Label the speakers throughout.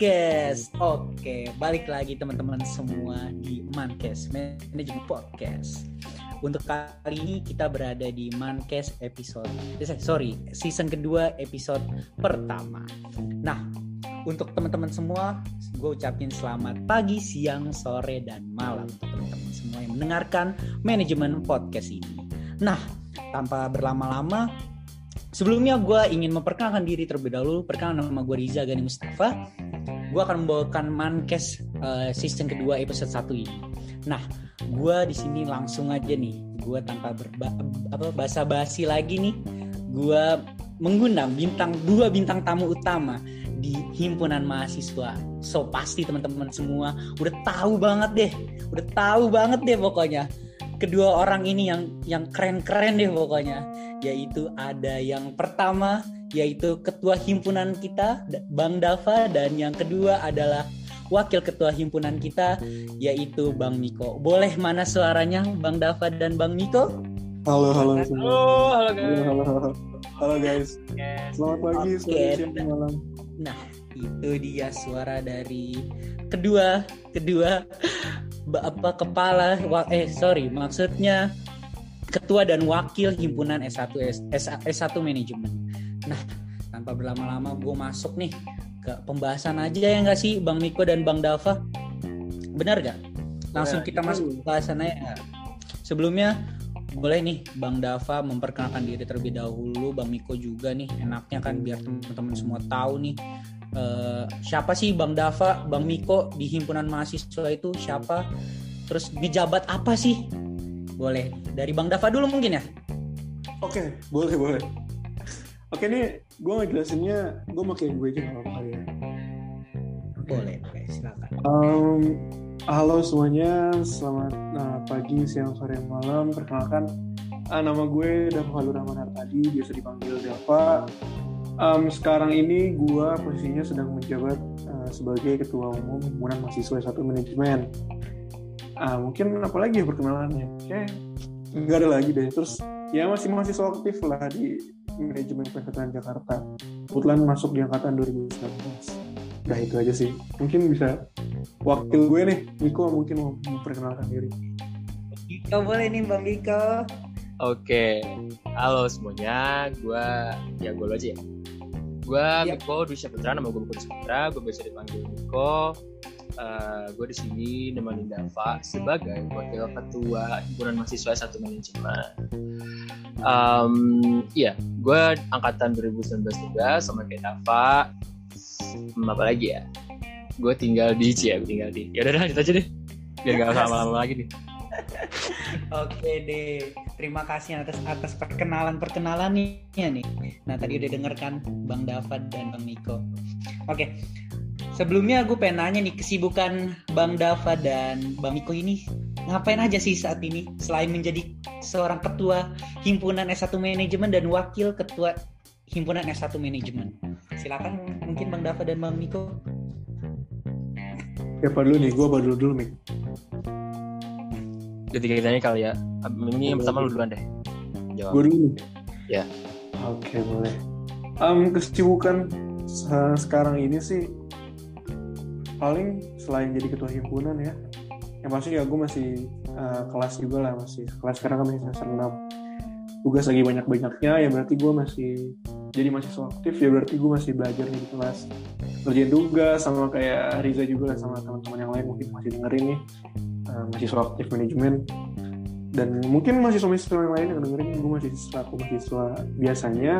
Speaker 1: Mankes. Oke, balik lagi teman-teman semua di Mankes Manajemen Podcast. Untuk kali ini kita berada di Mankes episode eh, sorry, season kedua episode pertama. Nah, untuk teman-teman semua, gue ucapin selamat pagi, siang, sore, dan malam untuk teman-teman semua yang mendengarkan manajemen podcast ini. Nah, tanpa berlama-lama, Sebelumnya gue ingin memperkenalkan diri terlebih dahulu. Perkenalkan nama gue Riza Gani Mustafa. Gue akan membawakan Mankes uh, season kedua episode 1 ini. Nah, gue di sini langsung aja nih. Gue tanpa berba apa basa basi lagi nih. Gue mengundang bintang dua bintang tamu utama di himpunan mahasiswa. So pasti teman-teman semua udah tahu banget deh, udah tahu banget deh pokoknya kedua orang ini yang yang keren-keren deh pokoknya yaitu ada yang pertama yaitu ketua himpunan kita Bang Dava dan yang kedua adalah wakil ketua himpunan kita yaitu Bang Miko. Boleh mana suaranya Bang Dava dan Bang Miko?
Speaker 2: Halo halo
Speaker 3: Halo halo guys.
Speaker 2: Halo, halo, halo guys. Selamat pagi,
Speaker 1: Oke.
Speaker 2: selamat siang, malam.
Speaker 1: Nah, itu dia suara dari kedua kedua apa kepala eh sorry maksudnya ketua dan wakil himpunan S1 S, S- S1 manajemen. Nah, tanpa berlama-lama gue masuk nih ke pembahasan aja ya nggak sih Bang Miko dan Bang Dava? Benar gak? Langsung
Speaker 2: Ya,
Speaker 1: kita
Speaker 2: itu.
Speaker 1: masuk ke pembahasannya ya. Sebelumnya boleh nih Bang Dava memperkenalkan diri terlebih dahulu, Bang Miko juga nih enaknya kan biar teman-teman semua tahu nih eh, siapa sih Bang Dava, Bang Miko di himpunan mahasiswa itu siapa? Terus ngejabat apa sih? Boleh dari Bang Dava dulu mungkin ya?
Speaker 2: Oke, boleh boleh. Oke nih, gue ngejelasinnya, gue pakai gue aja nggak apa-apa kali ya.
Speaker 1: Boleh, boleh silakan.
Speaker 2: Um, halo semuanya, selamat uh, pagi, siang, sore, malam. Perkenalkan, uh, nama gue Dava Halur Rahman Hartadi, biasa dipanggil Dava. Um, sekarang ini gue posisinya sedang menjabat uh, sebagai Ketua Umum Himpunan Mahasiswa S1 Manajemen. Ah, mungkin apa lagi ya perkenalannya? Oke, nggak ada lagi deh. Terus ya masih mahasiswa aktif lah di manajemen Kesehatan Jakarta. Kebetulan masuk di angkatan 2019. Udah itu aja sih. Mungkin bisa wakil gue nih, Miko mungkin mau memperkenalkan diri.
Speaker 1: Miko boleh nih Bang Miko.
Speaker 3: Oke, halo semuanya. Gua ya gue aja ya. Gua
Speaker 1: Yap.
Speaker 3: Miko Dwi Saputra, nama gue Miko Dwi Saputra. Gue biasa dipanggil Miko. Eh gue di sini nemenin Dava sebagai wakil ketua himpunan mahasiswa satu manajemen. Um, iya, gue angkatan 2019 juga sama kayak Dava. Hmm, apa lagi ya? Gue tinggal di Cia, gue tinggal di. Ya udah lanjut aja deh. Biar gak lama-lama lagi nih.
Speaker 1: Oke deh, terima kasih atas atas perkenalan perkenalannya nih. Nah tadi udah denger kan Bang Dava dan Bang Miko. Oke, sebelumnya gue pengen nanya nih kesibukan Bang Dava dan Bang Miko ini ngapain aja sih saat ini selain menjadi seorang ketua himpunan S1 manajemen dan wakil ketua himpunan S1 manajemen. Silakan mungkin Bang Dava dan Bang Miko.
Speaker 2: Siapa dulu nih? Gue apa dulu Mik?
Speaker 3: Ketiga-tiganya kali ya. Ini yang pertama lu duluan deh. Jawab.
Speaker 2: Gue dulu.
Speaker 3: Ya.
Speaker 2: Oke, boleh. Um, kesibukan se- sekarang ini sih paling selain jadi ketua himpunan ya. Yang pasti ya gue masih uh, kelas juga lah masih kelas sekarang kan masih semester 6 tugas lagi banyak-banyaknya ya berarti gue masih jadi mahasiswa aktif ya berarti gue masih belajar di kelas kerjain tugas sama kayak Riza juga lah sama teman-teman yang lain mungkin masih dengerin nih uh, mahasiswa aktif manajemen dan mungkin mahasiswa-mahasiswa yang lain yang dengerin gue masih selaku mahasiswa biasanya.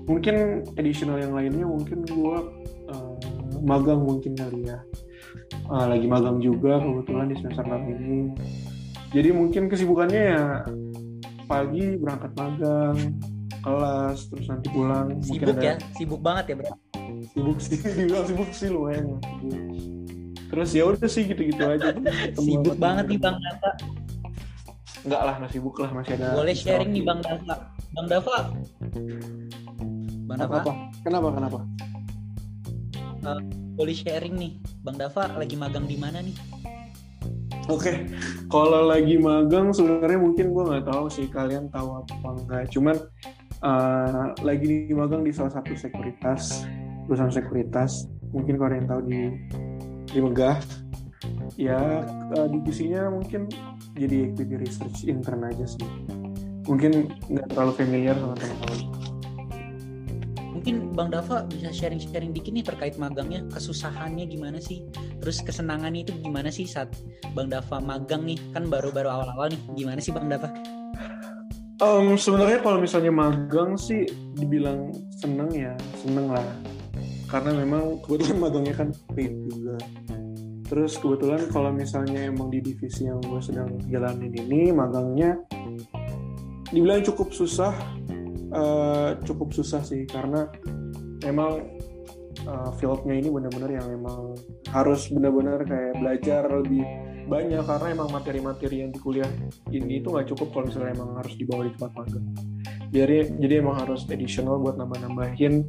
Speaker 2: Mungkin additional yang lainnya mungkin gue uh, magang mungkin kali ya. Uh, lagi magang juga kebetulan di semester 6 ini. Jadi mungkin kesibukannya ya pagi berangkat magang kelas terus nanti pulang. Mungkin
Speaker 1: Sibuk
Speaker 2: ada-
Speaker 1: ya, sibuk banget ya bro.
Speaker 2: sibuk sih dibilang sibuk sih lumayan. sibuk. Terus ya udah sih gitu-gitu aja
Speaker 1: Sibuk banget nih. Bang Dava.
Speaker 2: enggak lah nggak sibuk lah masih ada
Speaker 1: Boleh sharing nih. Bang Dava. Bang Dava. Bang Dava,
Speaker 2: apa kenapa kenapa
Speaker 1: boleh sharing nih. Bang Dava lagi magang di mana nih?
Speaker 2: oke kalau lagi magang sebenarnya mungkin gue nggak tahu sih kalian tahu apa enggak cuman uh, lagi di magang di salah satu sekuritas perusahaan sekuritas mungkin kalau yang tahu di di Megah ya uh, divisinya mungkin jadi equity research intern aja sih. Mungkin nggak terlalu familiar sama teman-teman.
Speaker 1: Mungkin Bang Dava bisa sharing-sharing dikit nih terkait magangnya kesusahannya gimana sih? Terus kesenangannya itu gimana sih saat Bang Dava magang nih? Kan baru-baru awal-awal nih. Gimana sih Bang Dava?
Speaker 2: Um, sebenarnya kalau misalnya magang sih dibilang seneng ya seneng lah karena memang kebetulan magangnya kan paid juga. Terus kebetulan kalau misalnya emang di divisi yang gue sedang jalanin ini magangnya dibilang cukup susah uh, cukup susah sih. Karena memang uh, fieldnya ini benar-benar yang memang harus benar-benar kayak belajar lebih banyak. Karena emang materi-materi yang di kuliah ini itu nggak cukup kalau misalnya emang harus dibawa di tempat magang. Jadi jadi emang harus additional buat nambah-nambahin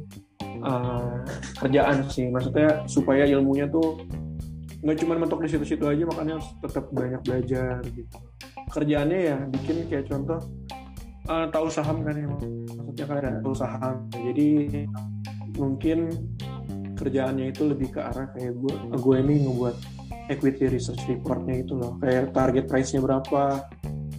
Speaker 2: uh, kerjaan sih. Maksudnya supaya ilmunya tuh nggak cuma mentok di situ-situ aja makanya harus tetap banyak belajar gitu. Kerjaannya ya bikin kayak contoh uh, tahu saham kan ya maksudnya kan ada tahu saham. Jadi mungkin kerjaannya itu lebih ke arah kayak gue gue ini ngebuat equity research reportnya itu loh. Kayak target price-nya berapa.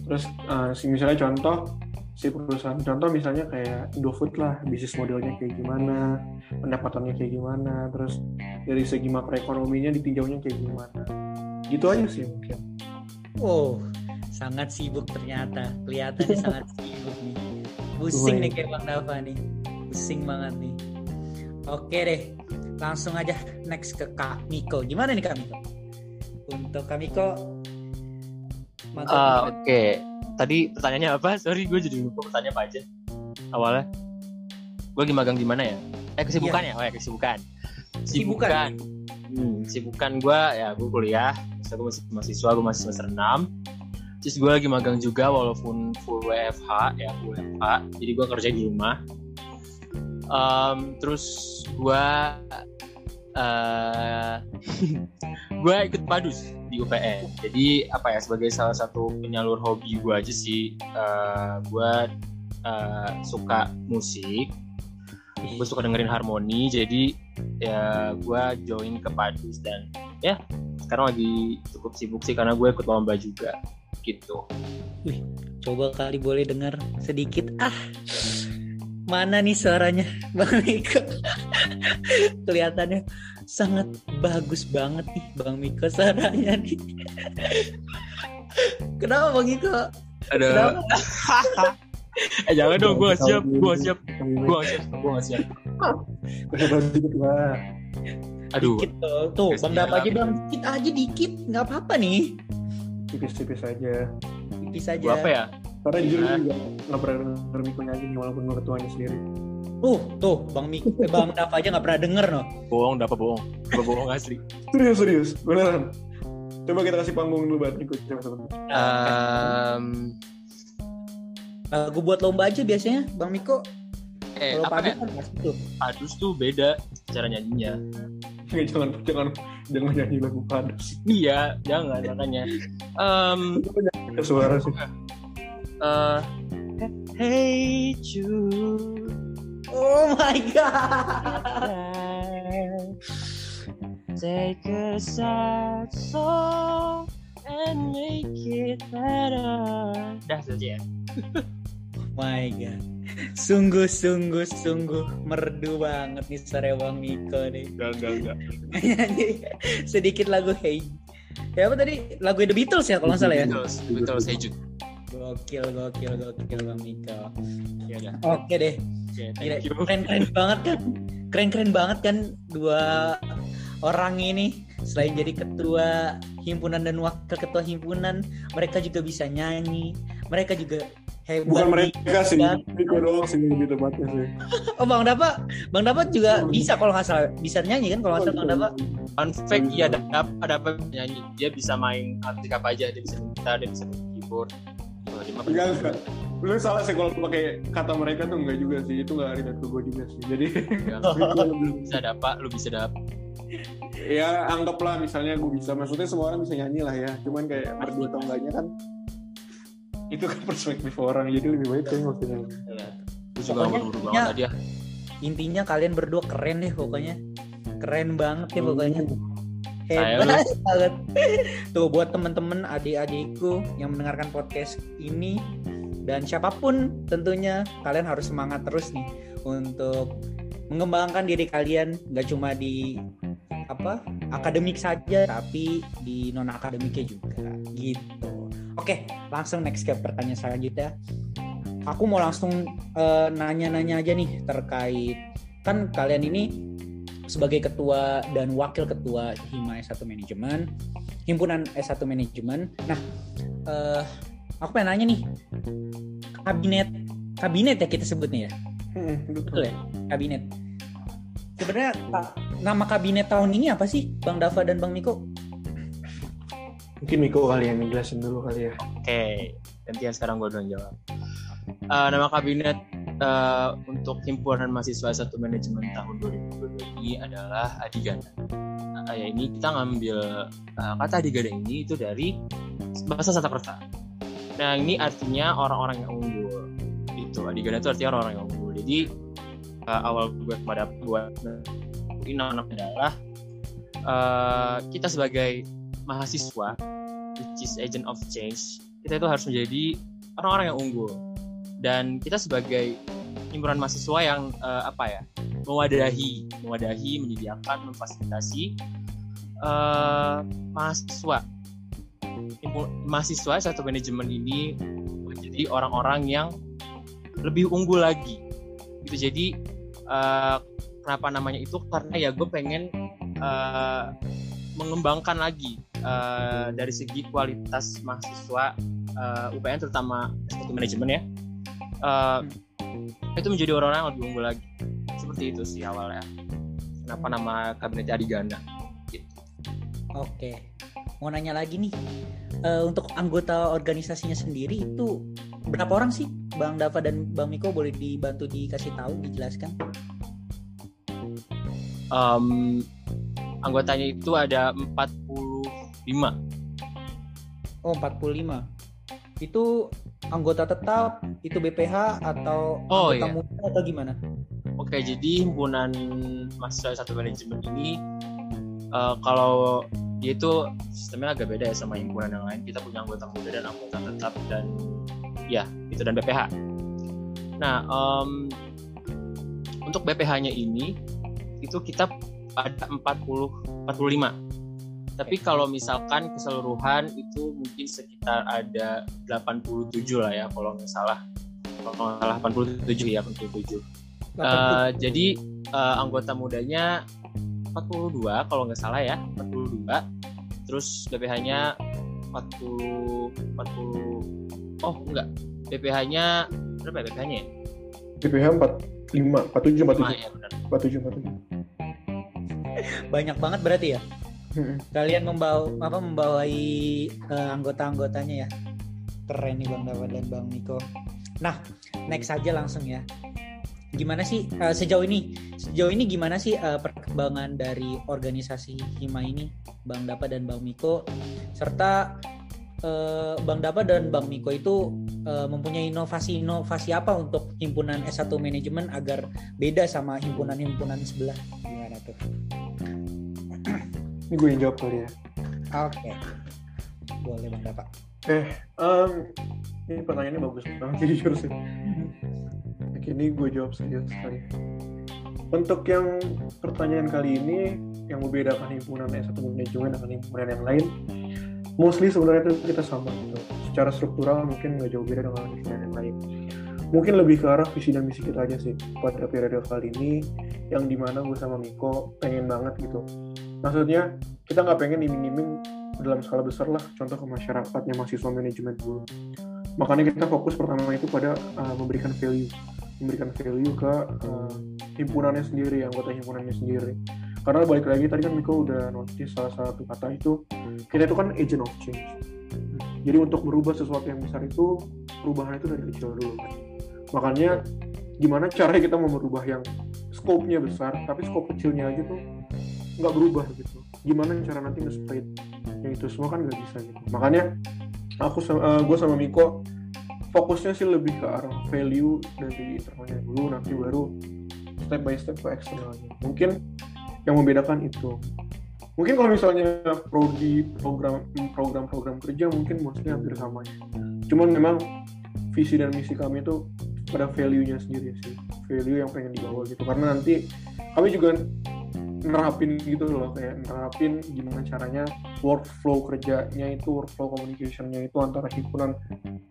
Speaker 2: Terus uh, misalnya contoh si perusahaan. Contoh misalnya kayak Indofood lah bisnis modelnya kayak gimana pendapatannya kayak gimana terus dari segi makroekonominya ditinjaunya kayak gimana. Gitu aja sih mungkin.
Speaker 1: Oh sangat sibuk ternyata. Kelihatannya sangat sibuk nih. Pusing nih kayak bang Dava nih. Pusing banget nih. Oke deh langsung aja next ke Kak Miko. Gimana nih Kak Miko? Untuk Kak Miko
Speaker 3: uh, oke. Okay. tadi pertanyaannya apa? Sorry gue jadi lupa pertanyaan apa aja. Awalnya? Gue lagi magang di mana ya? Eh kesibukan iya. ya? Oh ya kesibukan.
Speaker 1: Kesibukan. Sibukan,
Speaker 3: hmm, sibukan gue ya gue kuliah. Saya gue masih mahasiswa gue masih semester 6 terus gue lagi magang juga walaupun full WFH ya full WFH jadi gue kerja di rumah. Um, terus gue uh, gue ikut padus di UPN jadi apa ya sebagai salah satu penyalur hobi gue aja sih uh, gue uh, suka musik gue suka dengerin harmoni jadi ya gue join ke padus dan ya sekarang lagi cukup sibuk sih karena gue ikut lomba juga gitu.
Speaker 1: Wih, coba kali boleh dengar sedikit ah. Mana nih suaranya Bang Miko? Kelihatannya sangat bagus banget nih Bang Miko suaranya nih. Kenapa Bang Miko?
Speaker 3: Ada. eh jangan dong, gue siap, gue siap, gue siap, gue siap.
Speaker 1: Aduh. Dikit tuh, tuh Bang Dapa aja Bang, dikit aja dikit, nggak apa-apa nih.
Speaker 2: Tipis-tipis aja.
Speaker 1: Tipis aja.
Speaker 3: Berapa ya?
Speaker 2: Karena jujur juga nggak pernah denger Miko nyanyi nih walaupun gue ketuanya sendiri
Speaker 1: Uh, tuh Bang Miko, eh, Bang Dava aja nggak pernah denger no.
Speaker 3: Bohong, Dava bohong. Gue bohong asli.
Speaker 2: serius, serius. Beneran. Coba kita kasih panggung dulu buat Miko. Coba,
Speaker 3: Um,
Speaker 1: gue buat lomba aja biasanya, Bang Miko.
Speaker 3: Eh, Kalau padus ya? kan tuh. Padus tuh beda cara nyanyinya.
Speaker 2: jangan jangan jangan nyanyi lagu padus
Speaker 3: iya jangan makanya um,
Speaker 2: suara sih
Speaker 3: uh, hey Jude
Speaker 1: oh my god.
Speaker 3: Take a sad song and make it better. Dah saja
Speaker 1: my god. Sungguh sungguh sungguh merdu banget nih sore Bang Miko nih.
Speaker 3: Enggak enggak enggak.
Speaker 1: Sedikit lagu Hey. Ya apa tadi? Lagu The Beatles ya kalau nggak salah ya?
Speaker 3: Beatles Beatles Hey Jude
Speaker 1: gokil gokil gokil Bang Miko
Speaker 3: ya
Speaker 1: oke deh. Okay, keren keren banget kan? Keren keren banget kan dua orang ini? Selain jadi ketua himpunan dan wakil ketua himpunan mereka juga bisa nyanyi. Mereka juga
Speaker 2: hebat. Bukan mereka sih Miko doang sih lebih tepatnya sih.
Speaker 1: Oh bang Dapat? Bang Dapat juga bisa kalau nggak salah. Bisa nyanyi kan kalau nggak salah bang Dapat?
Speaker 3: Fun fact iya dapat ada apa nyanyi. Dia bisa main alat apa aja. Dia bisa gitar dia bisa keyboard
Speaker 2: enggak enggak. Lu salah sih kalau pakai kata mereka tuh enggak juga sih. Itu enggak relate ke gue juga sih. Jadi
Speaker 3: bisa dapat lu bisa dapat.
Speaker 2: Ya anggaplah misalnya gue bisa. Maksudnya semua orang bisa nyanyi lah ya. Cuman kayak berdua atau enggaknya kan itu kan perspektif orang. Jadi lebih baik kayak nggak usah nyanyi
Speaker 3: ya. Gue juga
Speaker 1: Pokoknya
Speaker 3: buru-buru
Speaker 1: intinya-
Speaker 3: banget tadi ya.
Speaker 1: Intinya kalian berdua keren deh pokoknya. Keren banget ya pokoknya. Hebat banget. Tuh buat temen-temen adik-adikku yang mendengarkan podcast ini dan siapa pun tentunya kalian harus semangat terus nih untuk mengembangkan diri kalian nggak cuma di apa akademik saja tapi di non akademiknya juga gitu. Oke, langsung next ke pertanyaan selanjutnya. Aku mau langsung eh, nanya-nanya aja nih terkait kan kalian ini sebagai ketua dan wakil ketua Hima S1 Manajemen, himpunan S1 Manajemen. Nah, eh, aku pengen nanya nih, kabinet, kabinet ya kita sebutnya ya,
Speaker 2: Hmm,
Speaker 1: betul ya, kabinet. Sebenarnya ka- nama kabinet tahun ini apa sih, Bang Dava dan Bang Miko?
Speaker 2: mungkin Miko kali yang ngejelasin dulu kali ya
Speaker 3: Oke, gantian sekarang gue dong jawab. Eh, nama kabinet eh, untuk himpunan mahasiswa satu manajemen tahun 2022 ini adalah Adigana. Nah, ya ini kita ngambil eh, kata Adigana ini itu dari bahasa Sanskerta. Nah ini artinya orang-orang yang unggul. Itu Adigana itu artinya orang-orang yang unggul. Jadi eh, awal gue pada buat ini nama adalah eh, kita sebagai mahasiswa which is agent of change kita itu harus menjadi orang-orang yang unggul dan kita sebagai himpunan mahasiswa yang eh, apa ya mewadahi mewadahi menyediakan memfasilitasi eh, mahasiswa. Mahasiswa satu manajemen ini menjadi orang-orang yang lebih unggul lagi. Itu jadi eh, kenapa namanya itu? Karena ya gue pengen eh, mengembangkan lagi eh, dari segi kualitas mahasiswa eh, UPN terutama S1 manajemen ya. Eh, itu menjadi orang-orang yang lebih unggul lagi. Seperti itu sih awalnya. Kenapa nama kabinet Adigana
Speaker 1: Oke, mau nanya lagi nih, Eh, untuk anggota organisasinya sendiri itu berapa orang sih, Bang Dava dan Bang Miko? Boleh dibantu dikasih tahu, dijelaskan?
Speaker 3: Em, anggotanya itu ada 45
Speaker 1: Oh, 45. Itu anggota tetap, itu BPH atau
Speaker 3: Oh,
Speaker 1: anggota
Speaker 3: iya.
Speaker 1: muda atau gimana?
Speaker 3: Oke, jadi himpunan mahasiswa satu manajemen ini eh, kalau dia itu sistemnya agak beda ya sama himpunan yang lain. Kita punya anggota muda dan anggota tetap dan ya itu dan BPH. Nah, em, untuk BPH-nya ini itu kita ada 40 45. Tapi kalau misalkan keseluruhan itu mungkin sekitar ada 87 lah ya kalau nggak salah. Kalau nggak salah 87 ya 87. Eh, jadi eh, anggota mudanya 42 kalau nggak salah ya 42 terus BPH-nya 40 40 oh enggak BPH-nya berapa ya BPH-nya ya?
Speaker 2: BPH 45 47
Speaker 3: Lima
Speaker 2: 47
Speaker 3: ya benar
Speaker 2: 47 47
Speaker 1: Banyak banget berarti ya? Kalian membawa apa membawai eh, anggota-anggotanya ya? Keren nih Bang Dava dan Bang Miko. Nah, next aja langsung ya. Gimana sih eh, sejauh ini? Sejauh ini gimana sih eh, perkembangan dari organisasi Hima ini, Bang Dapa dan Bang Miko? Serta eh, Bang Dapa dan Bang Miko itu eh, mempunyai inovasi-inovasi apa untuk himpunan S1 manajemen agar beda sama himpunan-himpunan sebelah? Gimana tuh?
Speaker 2: Ini gue yang jawab kali ya
Speaker 1: Oke. Boleh Bang Dapa.
Speaker 2: eh em, ini pertanyaannya bagus banget jadi jujur sih Oke, ini gue jawab saja sekali. Untuk yang pertanyaan kali ini, yang membedakan himpunan S1 manajemen dengan himpunan yang lain, mostly sebenarnya itu kita sama gitu. Secara struktural mungkin nggak jauh beda dengan himpunan yang lain. Mungkin lebih ke arah visi dan misi kita aja sih pada periode kali ini, yang di mana gue sama Miko pengen banget gitu. Maksudnya kita nggak pengen iming-iming dalam skala besar lah, contoh ke masyarakatnya mahasiswa manajemen dulu. Makanya kita fokus pertama itu pada uh, memberikan value memberikan value ke uh, himpunannya sendiri, anggota himpunannya sendiri. Karena balik lagi tadi kan Miko udah notice salah satu kata itu kita itu kan agent of change. Jadi untuk merubah sesuatu yang besar itu perubahan itu dari kecil dulu kan. Makanya gimana caranya kita mau merubah yang scope-nya besar tapi scope kecilnya aja tuh nggak berubah gitu. Gimana cara nanti nge-spread yang itu semua kan nggak bisa gitu. Makanya aku uh, gue sama Miko fokusnya sih lebih ke arah value dari internalnya dulu nanti baru step by step ke eksternalnya. Mungkin yang membedakan itu. Mungkin kalau misalnya prodi program program program kerja mungkin maksudnya hampir sama ya. Cuman memang visi dan misi kami itu pada value-nya sendiri sih. Value yang pengen dibawa gitu. Karena nanti kami juga nerapin gitu loh kayak nerapin gimana caranya workflow kerjanya itu workflow communicationnya itu antara himpunan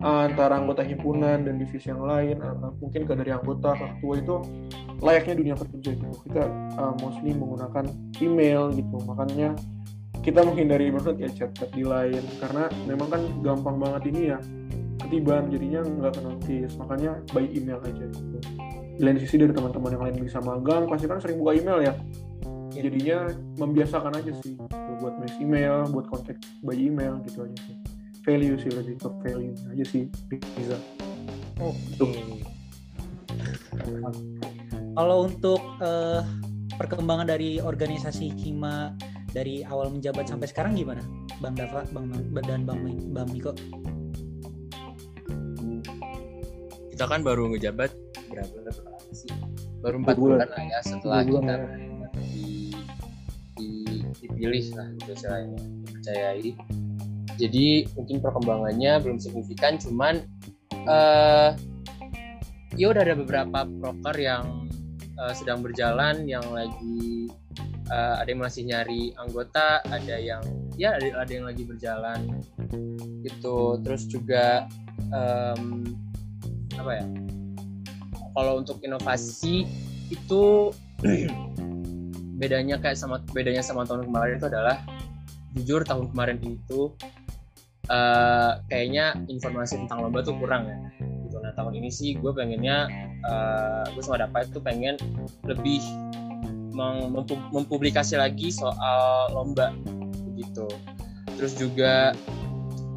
Speaker 2: antara anggota himpunan dan divisi yang lain mungkin ke dari anggota ke ketua itu layaknya dunia kerja gitu. Kita uh, mostly menggunakan email gitu makanya kita menghindari banget ya chat-chat di lain karena memang kan gampang banget ini ya ketiban jadinya nggak kena notice makanya by email aja gitu. Di lain sisi dari teman-teman yang lain bisa magang pasti kan sering buka email ya Jadinya membiasakan aja sih buat nulis email buat kontak by email gitu aja sih. Value sih lebih ke value aja sih bisa
Speaker 1: oh kalau untuk uh, perkembangan dari organisasi Hima dari awal menjabat sampai sekarang gimana? Bang Dava Bang dan Bang Bang Miko?
Speaker 3: Kita kan baru ngejabat berapa? Sih? Baru empat bulan. bulan ya setelah kita dipilih lah gitu istilahnya dipercayai. Jadi mungkin perkembangannya belum signifikan cuman uh, ya udah ada beberapa broker yang uh, sedang berjalan yang lagi uh, ada yang masih nyari anggota ada yang ya ada, ada yang lagi berjalan gitu. Terus juga um, apa ya kalau untuk inovasi itu bedanya kayak sama bedanya sama tahun kemarin itu adalah jujur tahun kemarin itu uh, kayaknya informasi tentang lomba tuh kurang ya. Gitu. Nah tahun ini sih gue pengennya uh, gue sama dapat itu pengen lebih mempublikasi lagi soal lomba gitu. Terus juga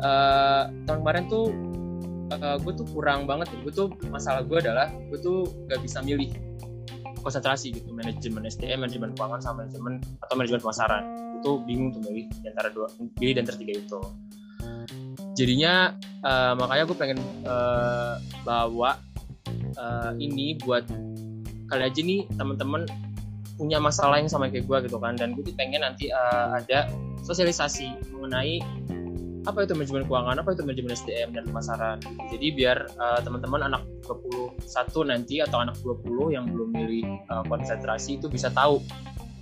Speaker 3: uh, tahun kemarin tuh uh, gue tuh kurang banget. Gue tuh masalah gue adalah gue tuh gak bisa milih konsentrasi gitu manajemen SDM manajemen keuangan sama manajemen atau manajemen pemasaran. Itu bingung tuh milih di antara dua pilih dan tertiga itu. Jadinya uh, makanya gue pengen uh, bawa uh, ini buat kali aja nih teman-teman punya masalah yang sama kayak gue gitu kan. Dan gue pengen nanti uh, ada sosialisasi mengenai apa itu manajemen keuangan, apa itu manajemen SDM dan pemasaran. Jadi biar uh, teman-teman anak 21 nanti atau anak 20 yang belum milih uh, konsentrasi itu bisa tahu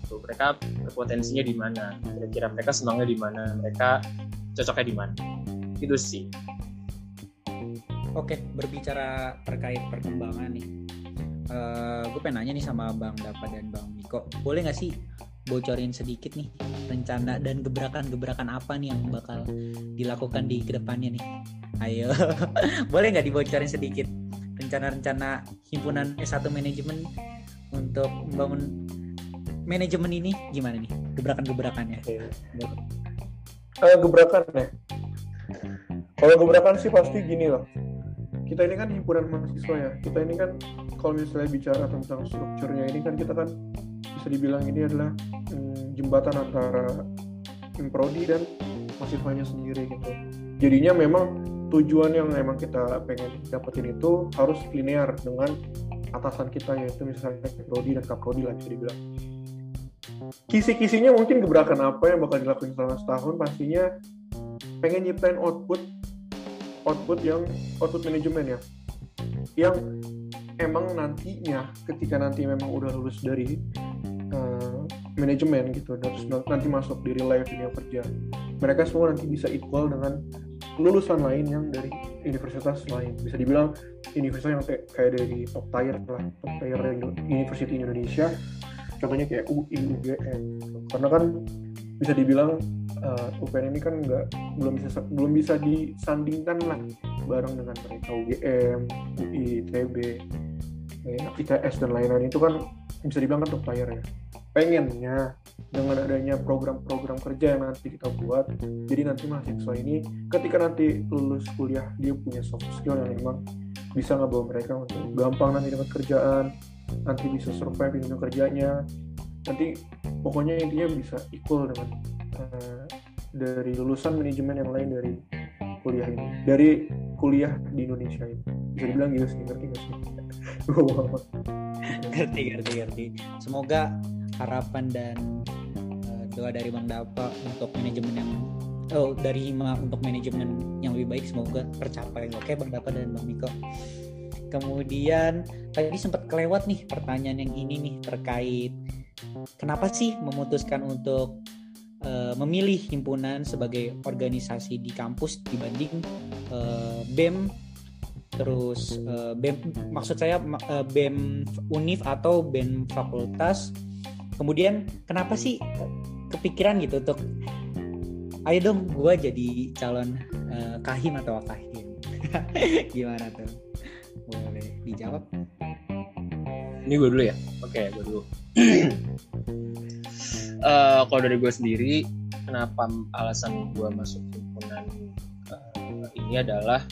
Speaker 3: tuh mereka berpotensinya di mana, kira-kira mereka senangnya di mana, mereka cocoknya di mana. Itu sih.
Speaker 1: Oke, berbicara terkait perkembangan nih. Uh, gue pengen nanya nih sama Bang Dapa dan Bang Miko. Boleh nggak sih bocorin sedikit nih rencana dan gebrakan-gebrakan apa nih yang bakal dilakukan di ke depannya nih. Ayo. Boleh nggak dibocorin sedikit rencana-rencana himpunan S1 manajemen untuk membangun manajemen ini? Gimana nih gebrakan-gebrakannya?
Speaker 2: Uh, gebrakan ya kalau gebrakan sih pasti gini loh. Kita ini kan himpunan mahasiswa ya. Kita ini kan kalau misalnya bicara tentang strukturnya ini kan kita kan bisa dibilang ini adalah hmm, jembatan antara prodi dan mahasiswanya sendiri gitu. Jadinya memang tujuan yang emang kita pengen dapetin itu harus linear dengan atasan kita yaitu misalnya prodi dan kaprodi lah bisa dibilang. Kisi-kisinya mungkin gebrakan apa yang bakal dilakukan selama setahun pastinya pengen nyiptain output output yang output manajemen ya. Yang emang nantinya ketika nanti memang udah lulus dari manajemen gitu. Terus nanti masuk di real life dunia kerja. Mereka semua nanti bisa equal dengan lulusan lain yang dari universitas lain. Bisa dibilang universitas yang kayak dari top tier lah top tier university Indonesia. Contohnya kayak UI UGM karena kan bisa dibilang uh, eh, UPN ini kan nggak belum bisa belum bisa disandingkan lah bareng dengan mereka. UGM UI ITB ya, ITS dan lain-lain. Itu kan bisa dibilang kan top tier ya pengennya dengan adanya program-program kerja yang nanti kita buat jadi nanti mahasiswa ini ketika nanti lulus kuliah dia punya soft skill yang memang bisa ngebawa mereka untuk gampang nanti dapat kerjaan nanti bisa survive di dunia kerjanya. Nanti pokoknya intinya bisa equal dengan uh, dari lulusan manajemen yang lain dari kuliah ini dari kuliah di Indonesia ini. Bisa dibilang gitu sih ngerti gak sih?
Speaker 1: Ngerti ngerti ngerti. Semoga harapan dan uh, doa dari Bang Dapa untuk manajemen yang oh dari Hima untuk manajemen yang lebih baik semoga tercapai. Oke Bang Dapa dan Bang Miko. Kemudian tadi sempat kelewat nih pertanyaan yang ini nih terkait kenapa sih memutuskan untuk uh, memilih himpunan sebagai organisasi di kampus dibanding uh, BEM terus uh, BEM maksud saya uh, BEM Unif atau BEM fakultas kemudian kenapa sih kepikiran gitu untuk ayo dong gue jadi calon uh, kahim atau kahim. Gimana tuh? Boleh dijawab?
Speaker 3: Ini gue dulu ya? Oke okay, gue dulu. Uh, kalau dari gue sendiri kenapa alasan gue masuk himpunan uh, ini adalah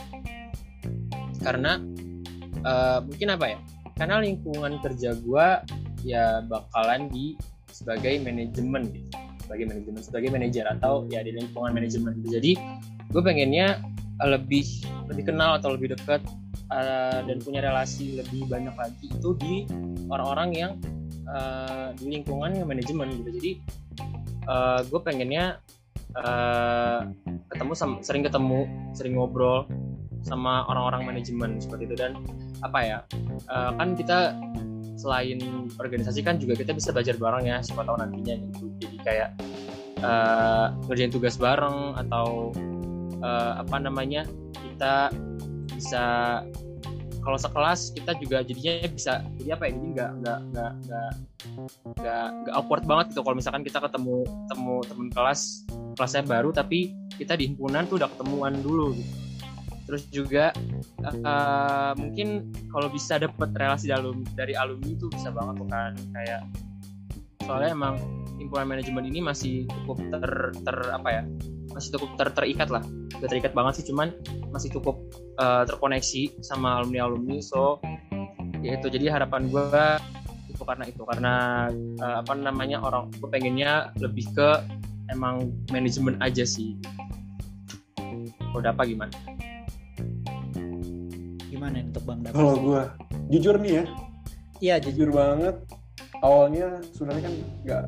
Speaker 3: karena uh, mungkin apa ya? Karena lingkungan kerja gue ya bakalan di sebagai manajemen gitu. Sebagai manajemen sebagai manajer atau ya di lingkungan manajemen. Jadi gue pengennya lebih lebih kenal atau lebih dekat uh, dan punya relasi lebih banyak lagi itu di orang-orang yang uh, di lingkungan yang manajemen gitu. Jadi uh, gue pengennya uh, ketemu sama, sering ketemu sering ngobrol sama orang-orang manajemen seperti itu. Dan apa ya uh, kan kita selain organisasi kan juga kita bisa belajar bareng ya siapa tahu nantinya gitu. Jadi kayak uh, ngerjain tugas bareng atau uh, apa namanya kita bisa kalau sekelas kita juga jadinya bisa jadi apa ya jadi nggak nggak nggak nggak nggak nggak awkward banget gitu. Kalau misalkan kita ketemu ketemu teman kelas kelasnya baru tapi kita di himpunan tuh udah ketemuan dulu gitu terus juga uh, mungkin kalau bisa dapat relasi dari alumni, dari alumni itu bisa banget tuh kan. Kayak soalnya emang himpunan manajemen ini masih cukup ter, ter apa ya masih cukup ter, terikat lah. Gak terikat banget sih cuman masih cukup uh, terkoneksi sama alumni alumni so ya itu jadi harapan gue itu karena itu karena uh, apa namanya orang gue pengennya lebih ke emang manajemen aja sih. Udah apa gimana
Speaker 1: gimana untuk bang
Speaker 2: Dapat? Kalau gue jujur nih ya,
Speaker 1: iya
Speaker 2: jujur. Banget. Awalnya sebenarnya kan nggak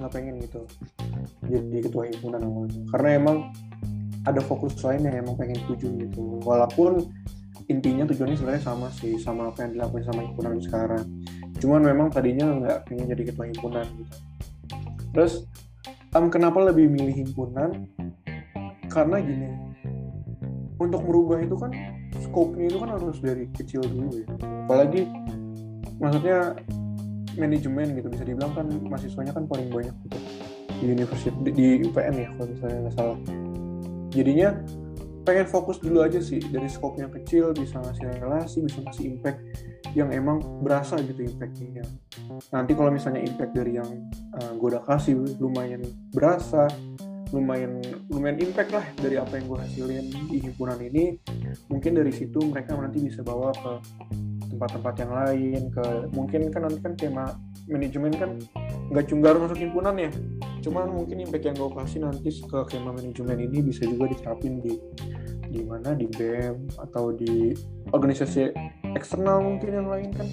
Speaker 2: nggak pengen gitu jadi ketua himpunan awalnya, karena emang ada fokus lain yang emang pengen tuju gitu. Walaupun intinya tujuannya sebenarnya sama sih sama apa yang dilakukan sama himpunan sekarang. Cuman memang tadinya nggak pengen jadi ketua himpunan gitu. Terus um, kenapa lebih milih himpunan? Karena gini untuk merubah itu kan scope-nya itu kan harus dari kecil dulu ya. Apalagi maksudnya manajemen gitu bisa dibilang kan mahasiswanya kan paling banyak gitu. Di universitas di, di UPN ya kalau misalnya nggak salah. Jadinya pengen fokus dulu aja sih dari scope yang kecil bisa ngasih relasi bisa ngasih impact yang emang berasa gitu impactnya. Nanti kalau misalnya impact dari yang uh, gue udah kasih lumayan berasa lumayan lumayan impact lah dari apa yang gue hasilin di himpunan ini. Mungkin dari situ mereka nanti bisa bawa ke tempat-tempat yang lain ke mungkin kan nanti kan tema manajemen kan nggak cuma harus masuk himpunan ya. Cuman mungkin impact yang gue kasih nanti ke skema manajemen ini bisa juga diterapin di di mana? Di BEM atau di organisasi eksternal mungkin yang lain kan.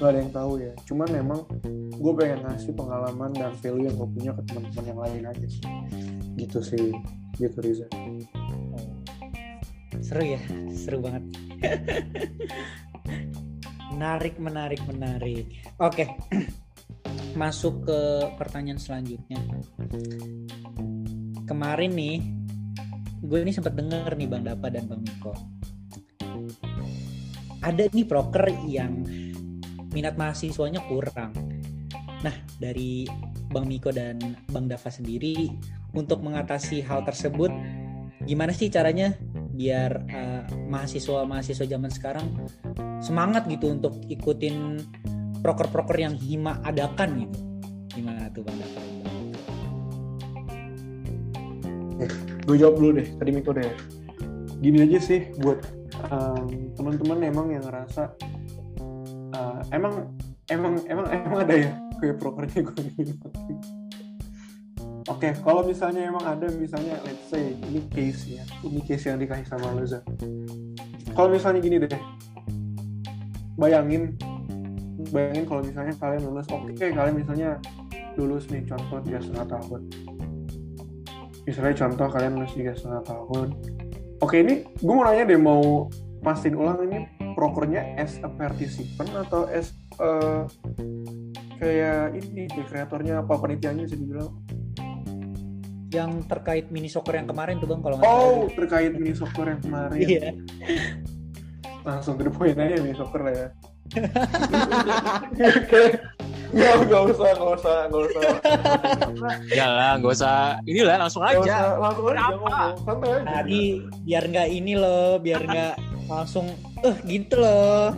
Speaker 2: Nggak ada yang tahu ya. Cuman memang gue pengen ngasih pengalaman dan value yang gue punya ke teman-teman yang lain aja sih gitu sih gitu Riza
Speaker 1: seru ya seru banget menarik menarik menarik oke masuk ke pertanyaan selanjutnya. Kemarin nih, gue ini sempat denger nih Bang Dapa dan Bang Miko. Ada nih proker yang minat mahasiswanya kurang. Nah, dari Bang Miko dan Bang Dava sendiri untuk mengatasi hal tersebut, gimana sih caranya biar uh, mahasiswa-mahasiswa zaman sekarang semangat gitu untuk ikutin proker-proker yang Hima adakan gitu? Gimana tuh bang? Daftar
Speaker 2: eh, gue jawab dulu deh tadi Miko deh gini aja sih buat um, teman-teman emang yang ngerasa uh, emang emang emang emang ada ya kayak prokernya gue nikmatin oke kalau misalnya emang ada misalnya let's say ini case ya. Ini case yang dikasih sama Loza. Kalau misalnya gini deh. Bayangin bayangin kalau misalnya kalian lulus. Oke kalian misalnya lulus nih contoh tiga setengah tahun. Misalnya contoh kalian lulus tiga setengah tahun. Oke ini gue mau nanya deh mau pastiin ulang ini prokernya as a participant atau as uh, kayak ini kayak kreatornya apa penelitiannya bisa dibilang
Speaker 1: yang terkait mini soccer yang kemarin tuh bang kalau nggak
Speaker 2: oh
Speaker 1: salah.
Speaker 2: terkait mini soccer yang kemarin
Speaker 1: iya
Speaker 2: langsung ke the point aja mini soccer lah ya nggak nggak usah nggak usah nggak usah
Speaker 3: Ya lah, nggak usah. Inilah langsung
Speaker 2: Nggak
Speaker 3: aja.
Speaker 2: usah, langsung aja santai aja
Speaker 1: tadi biar nggak ini loh biar nggak langsung eh gitu loh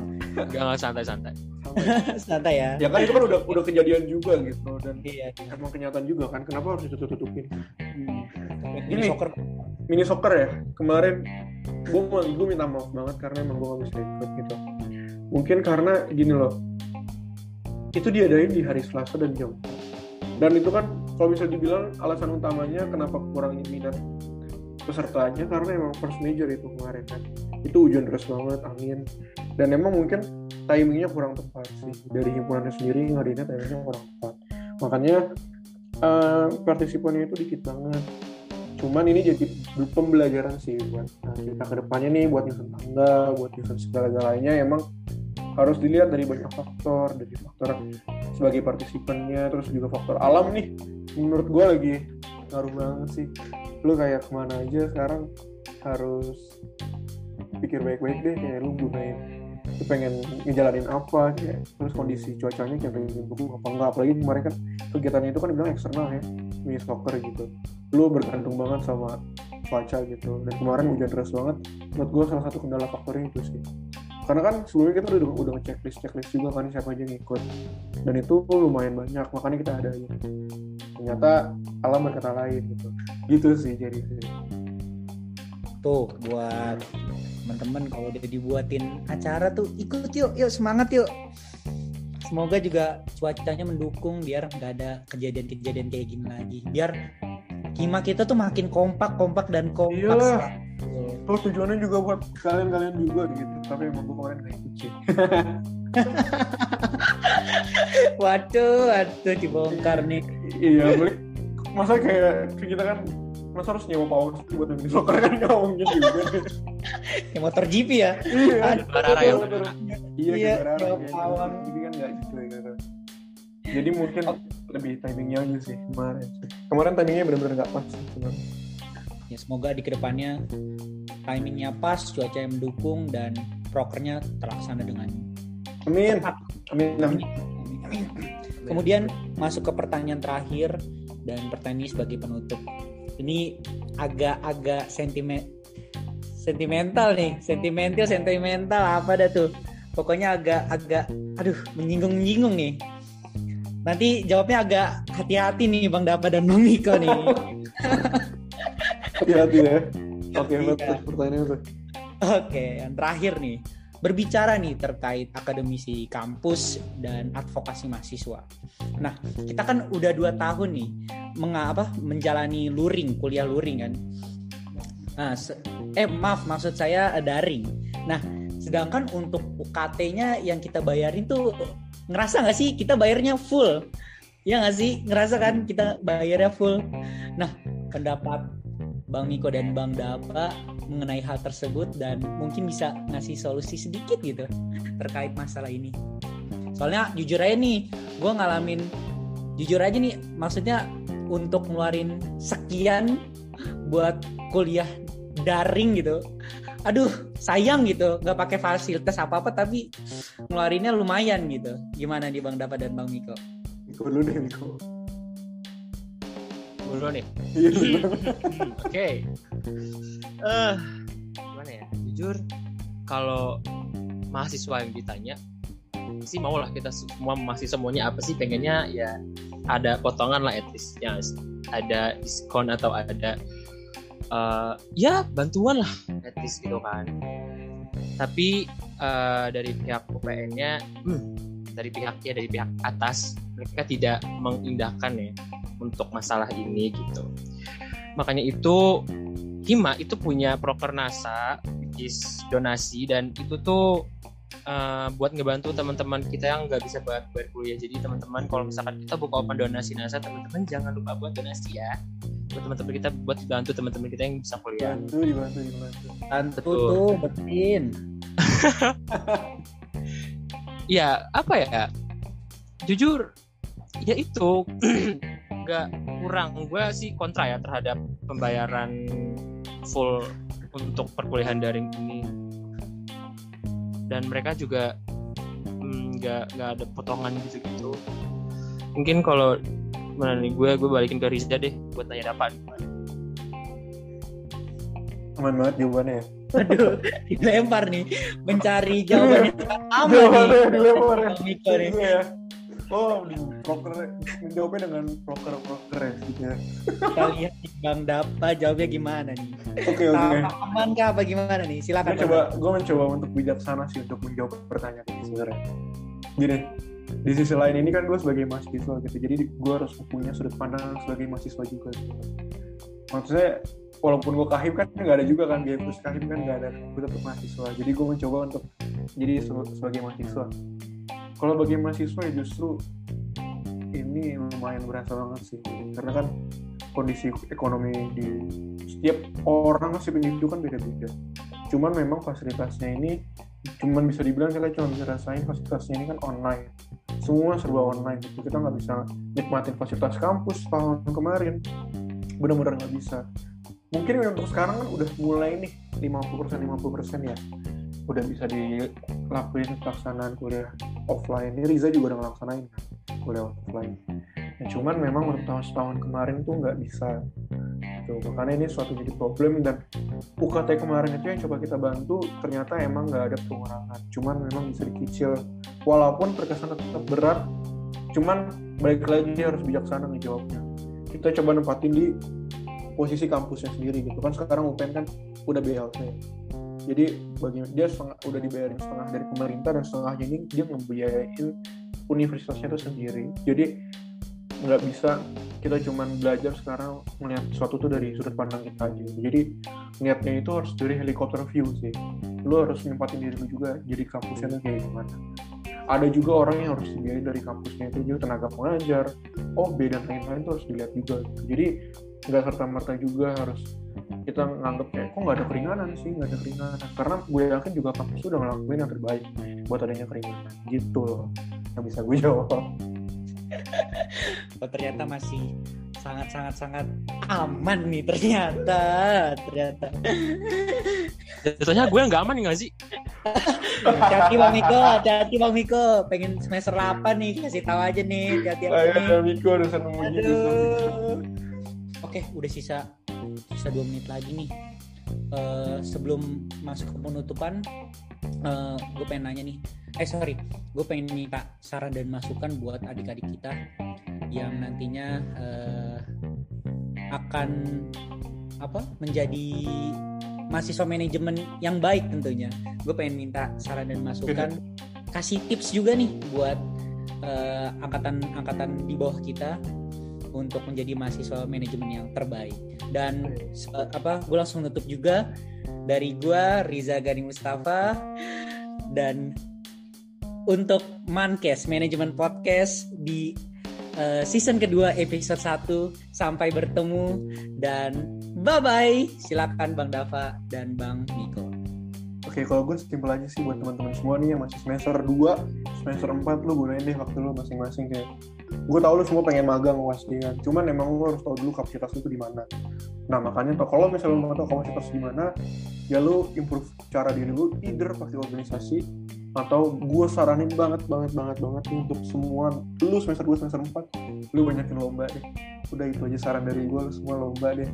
Speaker 3: Jangan santai-santai.
Speaker 2: Santai.
Speaker 1: santai. Ya.
Speaker 2: Ya kan itu kan udah udah kejadian juga gitu dan
Speaker 1: iya
Speaker 2: emang kenyataan juga kan kenapa harus ditutup tutupin
Speaker 1: mini
Speaker 2: Ini.
Speaker 1: soccer
Speaker 2: mini soccer ya kemarin gue gue minta maaf banget karena emang gue gak bisa ikut gitu. Mungkin karena gini loh itu diadain di hari Selasa dan jam dan itu kan kalau bisa dibilang alasan utamanya kenapa kurang minat pesertanya karena emang first major itu kemarin kan. Itu hujan deras banget angin. Dan emang mungkin timingnya kurang tepat sih. Dari himpunannya sendiri ngadainnya timingnya kurang tepat. Makanya eh, partisipannya itu dikit banget. Cuman ini jadi pembelajaran sih buat nah, kita ke depannya nih buat nyusun tangga buat nyusun segala-galanya. Emang harus dilihat dari banyak faktor dari faktor sebagai partisipannya terus juga faktor alam nih. Menurut gue lagi ngaruh banget sih. Lu kayak ke mana aja sekarang harus pikir baik-baik deh kayak lu gunain lu pengen ngejalanin apa kayak terus kondisi cuacanya kayak pengen mendukung apa enggak. Apalagi kemarin kan kegiatannya itu kan dibilang eksternal ya. Mini soccer gitu. Lu bergantung banget sama cuaca gitu. Dan kemarin hujan deras banget. Menurut gue salah satu kendala faktornya itu sih. Karena kan sebelumnya kita udah udah ngeceklis checklist juga kan siapa aja yang ikut dan itu lumayan banyak makanya kita ada aja. Ternyata alam berkata lain gitu. Gitu sih jadi
Speaker 1: tuh buat teman-teman kalau udah dibuatin acara tuh ikut yuk yuk semangat yuk. Semoga juga cuacanya mendukung biar nggak ada kejadian-kejadian kayak gini lagi. Biar kima kita tuh makin kompak kompak dan kompak
Speaker 2: Iyalah.
Speaker 1: selalu.
Speaker 2: terus tujuannya juga buat kalian-kalian juga gitu. Tapi emang gue kemarin gak ikut sih
Speaker 1: waduh waduh dibongkar nih.
Speaker 2: Iya balik masa kayak kita kan masa harus nyewa paus buat main soccer kan nggak mungkin juga
Speaker 1: yang motor GP ya?
Speaker 2: Iya.
Speaker 3: Barara ya,
Speaker 2: iya
Speaker 1: Iya,
Speaker 2: jadi kan nggak gitu ya gitu. Jadi mungkin lebih timingnya aja sih kemarin. Kemarin timingnya benar-benar nggak pas
Speaker 1: ya semoga di ke depannya timingnya pas cuaca yang mendukung dan prokernya terlaksana dengan
Speaker 2: amin. amin amin.
Speaker 1: Kemudian masuk ke pertanyaan terakhir dan pertanyaan ini sebagai penutup. Ini agak-agak sentimen sentimental nih, sentimental sentimental apa dah tuh? Pokoknya agak-agak aduh menyinggung-menyinggung nih. Nanti jawabnya agak hati-hati nih Bang Dapa dan Bang Miko nih.
Speaker 2: hati-hati ya oke
Speaker 1: Iya.
Speaker 2: betul pertanyaan itu
Speaker 1: Oke, yang terakhir nih. Berbicara nih terkait akademisi kampus dan advokasi mahasiswa. Nah, kita kan udah dua tahun nih mengapa menjalani luring, kuliah luring kan. Nah, eh maaf maksud saya eh, daring. Nah, sedangkan untuk UKT-nya yang kita bayarin tuh ngerasa nggak sih kita bayarnya full? Ya nggak sih? Ngerasa kan kita bayarnya full. Nah, pendapat Bang Miko dan Bang Dapa mengenai hal tersebut dan mungkin bisa ngasih solusi sedikit gitu terkait masalah ini. Soalnya jujur aja nih, gue ngalamin jujur aja nih, maksudnya untuk ngeluarin sekian buat kuliah daring gitu. Aduh, sayang gitu, nggak pakai fasilitas apa apa tapi ngeluarinnya lumayan gitu. Gimana nih Bang Dapa dan Bang Miko?
Speaker 2: Miko dulu deh Miko
Speaker 3: Dulu nih.
Speaker 2: iya dulu.
Speaker 3: Oke. Eh, gimana ya? Jujur, kalau mahasiswa yang ditanya, sih mau lah kita semua masih semuanya apa sih pengennya ya ada potongan lah at least ya ada diskon atau ada eh, ya bantuan lah. At least gitu kan. Tapi eh, dari pihak UPN-nya hmm, dari pihak ya dari pihak atas mereka tidak mengindahkan ya untuk masalah ini gitu. Makanya itu Hima itu punya proker NASA is donasi dan itu tuh uh, buat ngebantu teman-teman kita yang nggak bisa buat bayar kuliah. Jadi teman-teman kalau misalkan kita buka open donasi NASA teman-teman jangan lupa buat donasi ya teman-teman kita buat bantu teman-teman kita yang bisa kuliah.
Speaker 2: Bantu dibantu dibantu.
Speaker 1: Bantu
Speaker 3: Betul.
Speaker 1: tuh, betin.
Speaker 3: ya apa ya? Jujur ya itu. Nggak kurang. Gue sih kontra ya terhadap pembayaran full untuk perkuliahan daring ini. Dan mereka juga mm, nggak nggak ada potongan gitu gitu mungkin kalau mana nih gue gue balikin ke Riza deh buat tanya dapat
Speaker 2: aman banget jawabannya ya
Speaker 1: Aduh, dilempar nih. Mencari jawaban yang aman
Speaker 2: Jawabannya
Speaker 1: nih.
Speaker 2: dilempar ya.
Speaker 1: Miko nih.
Speaker 2: Iya ya oh di proker menjawabnya dengan proker proker ya gitu ya
Speaker 1: Kita lihat Bang Dapa jawabnya gimana nih.
Speaker 2: oke oke
Speaker 1: Sama aman kah apa gimana nih? Silakan.
Speaker 2: gue coba gue mencoba untuk bijaksana sih untuk menjawab pertanyaan ini sebenarnya gini di sisi lain ini kan gue sebagai mahasiswa gitu. Jadi gue harus punya sudut pandang sebagai mahasiswa juga gitu. maksudnya walaupun gue kahim kan nggak ada juga kan plus kahim kan nggak ada. Gue tetap mahasiswa. Jadi gue mencoba untuk jadi se- sebagai mahasiswa. Kalau bagi mahasiswa ya justru ini lumayan berasa banget sih. Karena kan kondisi ekonomi di setiap orang sih pendidik kan beda-beda. Cuman memang fasilitasnya ini cuman bisa dibilang kita cuma bisa rasain fasilitasnya ini kan online semua serba online. Gitu kita nggak bisa nikmatin fasilitas kampus tahun kemarin. Benar-benar nggak bisa. Mungkin untuk sekarang kan udah mulai nih 50% 50% ya. Udah bisa dilakuin pelaksanaan kuliah offline. Ini Riza juga udah ngelaksanain kan kuliah offline. Ya, cuman memang untuk tahun setahun kemarin tuh nggak bisa gitu. makanya ini suatu jadi problem dan UKT kemarin itu yang coba kita bantu ternyata emang nggak ada pengurangan. Cuman memang bisa dikecil. Walaupun terkesan tetap berat cuman balik lagi harus bijaksana ngejawabnya. Kita coba nempatin di posisi kampusnya sendiri gitu. Kan sekarang UPN kan udah BLT jadi bagi dia setengah, udah dibayarin setengah dari pemerintah dan setengahnya ini dia ngebiayain universitasnya itu sendiri. Jadi nggak bisa kita cuman belajar sekarang melihat sesuatu tuh dari sudut pandang kita aja. Jadi niatnya itu harus dari helikopter view sih. Lu harus nempatin diri lu juga jadi kampusnya tuh kayak gimana. Ada juga orang yang harus dibiayain dari kampusnya itu juga tenaga pengajar. Oh beda lain-lain tuh harus dilihat juga. Jadi nggak serta merta juga harus kita nganggap kayak kok nggak ada keringanan sih? Nggak ada keringanan. Karena gue yakin juga kampus itu udah ngelakuin yang terbaik buat adanya keringanan. Gitu loh. Yang bisa gue jawab
Speaker 1: Oh, ternyata masih sangat sangat sangat aman nih ternyata ternyata
Speaker 3: Jatuhnya gue nggak aman nggak sih?
Speaker 1: hati-hati bang Miko hati-hati bang Miko pengen semester apa nih kasih tahu aja nih hati-hati
Speaker 2: ayo Miko udah
Speaker 1: Aduh. Oke, udah sisa sisa dua menit lagi nih. Eh, sebelum masuk ke penutupan, gue pengen nanya nih. Eh sorry, gue pengen minta saran dan masukan buat adik-adik kita yang nantinya eh, akan apa menjadi mahasiswa manajemen yang baik tentunya. Gue pengen minta saran dan masukan, kasih tips juga nih buat eh, angkatan-angkatan di bawah kita untuk menjadi mahasiswa manajemen yang terbaik. Dan se- apa gue langsung nutup juga dari gue Riza Gani Mustafa. Dan untuk Mankes Manajemen Podcast di eh, season kedua episode 1 sampai bertemu. Dan bye bye silakan Bang Dava dan Bang Niko.
Speaker 2: Oke, kalau gue simpel aja sih buat teman-teman semua nih yang masih semester 2, semester 4 lu gunain deh waktu lu masing-masing kayak gue tau lu semua pengen magang pasti kan. Cuman emang lu harus tahu dulu kapasitas lu tuh di mana. Nah makanya tau kalau misalnya lu mau tahu kapasitas di mana ya lu improve cara diri lu either pakai organisasi atau gue saranin banget banget banget banget untuk semua lu semester 2 semester 4 lu banyakin lomba deh. Udah itu aja saran dari gue semua lomba deh.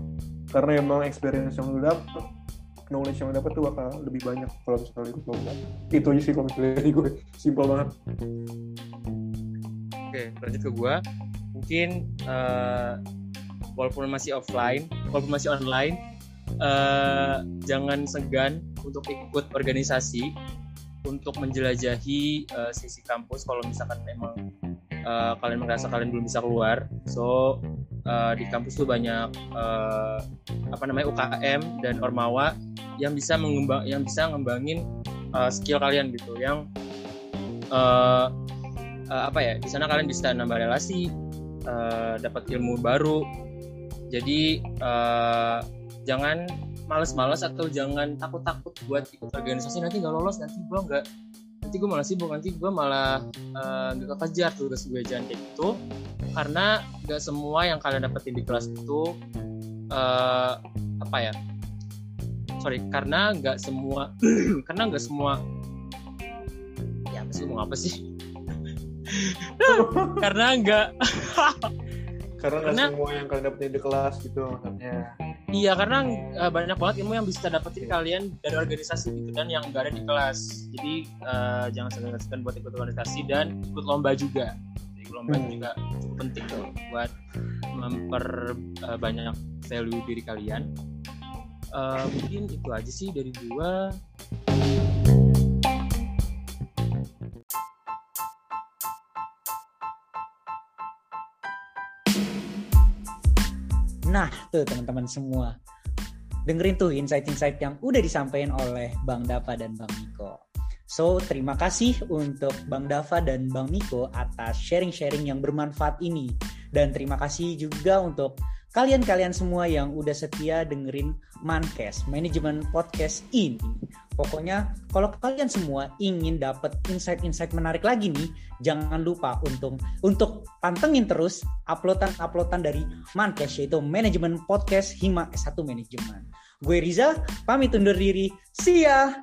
Speaker 2: Karena emang experience yang lu dapet knowledge yang lu dapet tuh bakal lebih banyak kalau misalnya ikut lomba. Itu aja sih kalau misalnya dari gue simple banget
Speaker 3: Oke, lanjut ke gue. Mungkin eh, walaupun masih offline, walaupun masih online, eh, jangan segan untuk ikut organisasi untuk menjelajahi eh, sisi kampus. Kalau misalkan memang uh, kalian merasa kalian belum bisa keluar so uh, di kampus tuh banyak uh, apa namanya UKM dan ormawa yang bisa mengembang yang bisa ngembangin uh, skill kalian gitu yang uh, uh, apa ya di sana kalian bisa nambah relasi uh, dapat ilmu baru. Jadi uh, jangan males-males atau jangan takut-takut buat ikut organisasi. Nanti nggak lolos nanti gue nggak nanti gue malah sibuk nanti gue malah nggak uh, kejar tugas gue jangan kayak gitu. Karena nggak semua yang kalian dapetin di kelas itu uh, apa ya sorry karena nggak semua karena nggak semua ya apa apa sih karena nggak
Speaker 2: karena nggak semua yang kalian dapetin di kelas gitu maksudnya.
Speaker 3: Iya karena uh, banyak banget ilmu yang bisa dapetin kalian dari organisasi gitu dan yang nggak ada di kelas. Jadi uh, jangan segan-segan buat ikut organisasi dan ikut lomba juga. Ikut lomba hmm. juga cukup penting tuh buat memperbanyak uh, value diri kalian. Uh, mungkin itu aja sih dari gua
Speaker 1: Nah, tuh teman-teman semua. Dengerin tuh insight-insight yang udah disampaikan oleh Bang Dava dan Bang Niko. So, terima kasih untuk Bang Dava dan Bang Niko atas sharing-sharing yang bermanfaat ini. Dan terima kasih juga untuk kalian-kalian semua yang udah setia dengerin Mankes, manajemen podcast ini. Pokoknya kalau kalian semua ingin dapat insight-insight menarik lagi nih, jangan lupa untuk untuk pantengin terus uploadan-uploadan dari Mankes yaitu manajemen podcast Hima S1 Manajemen. Gue Riza, pamit undur diri. See ya!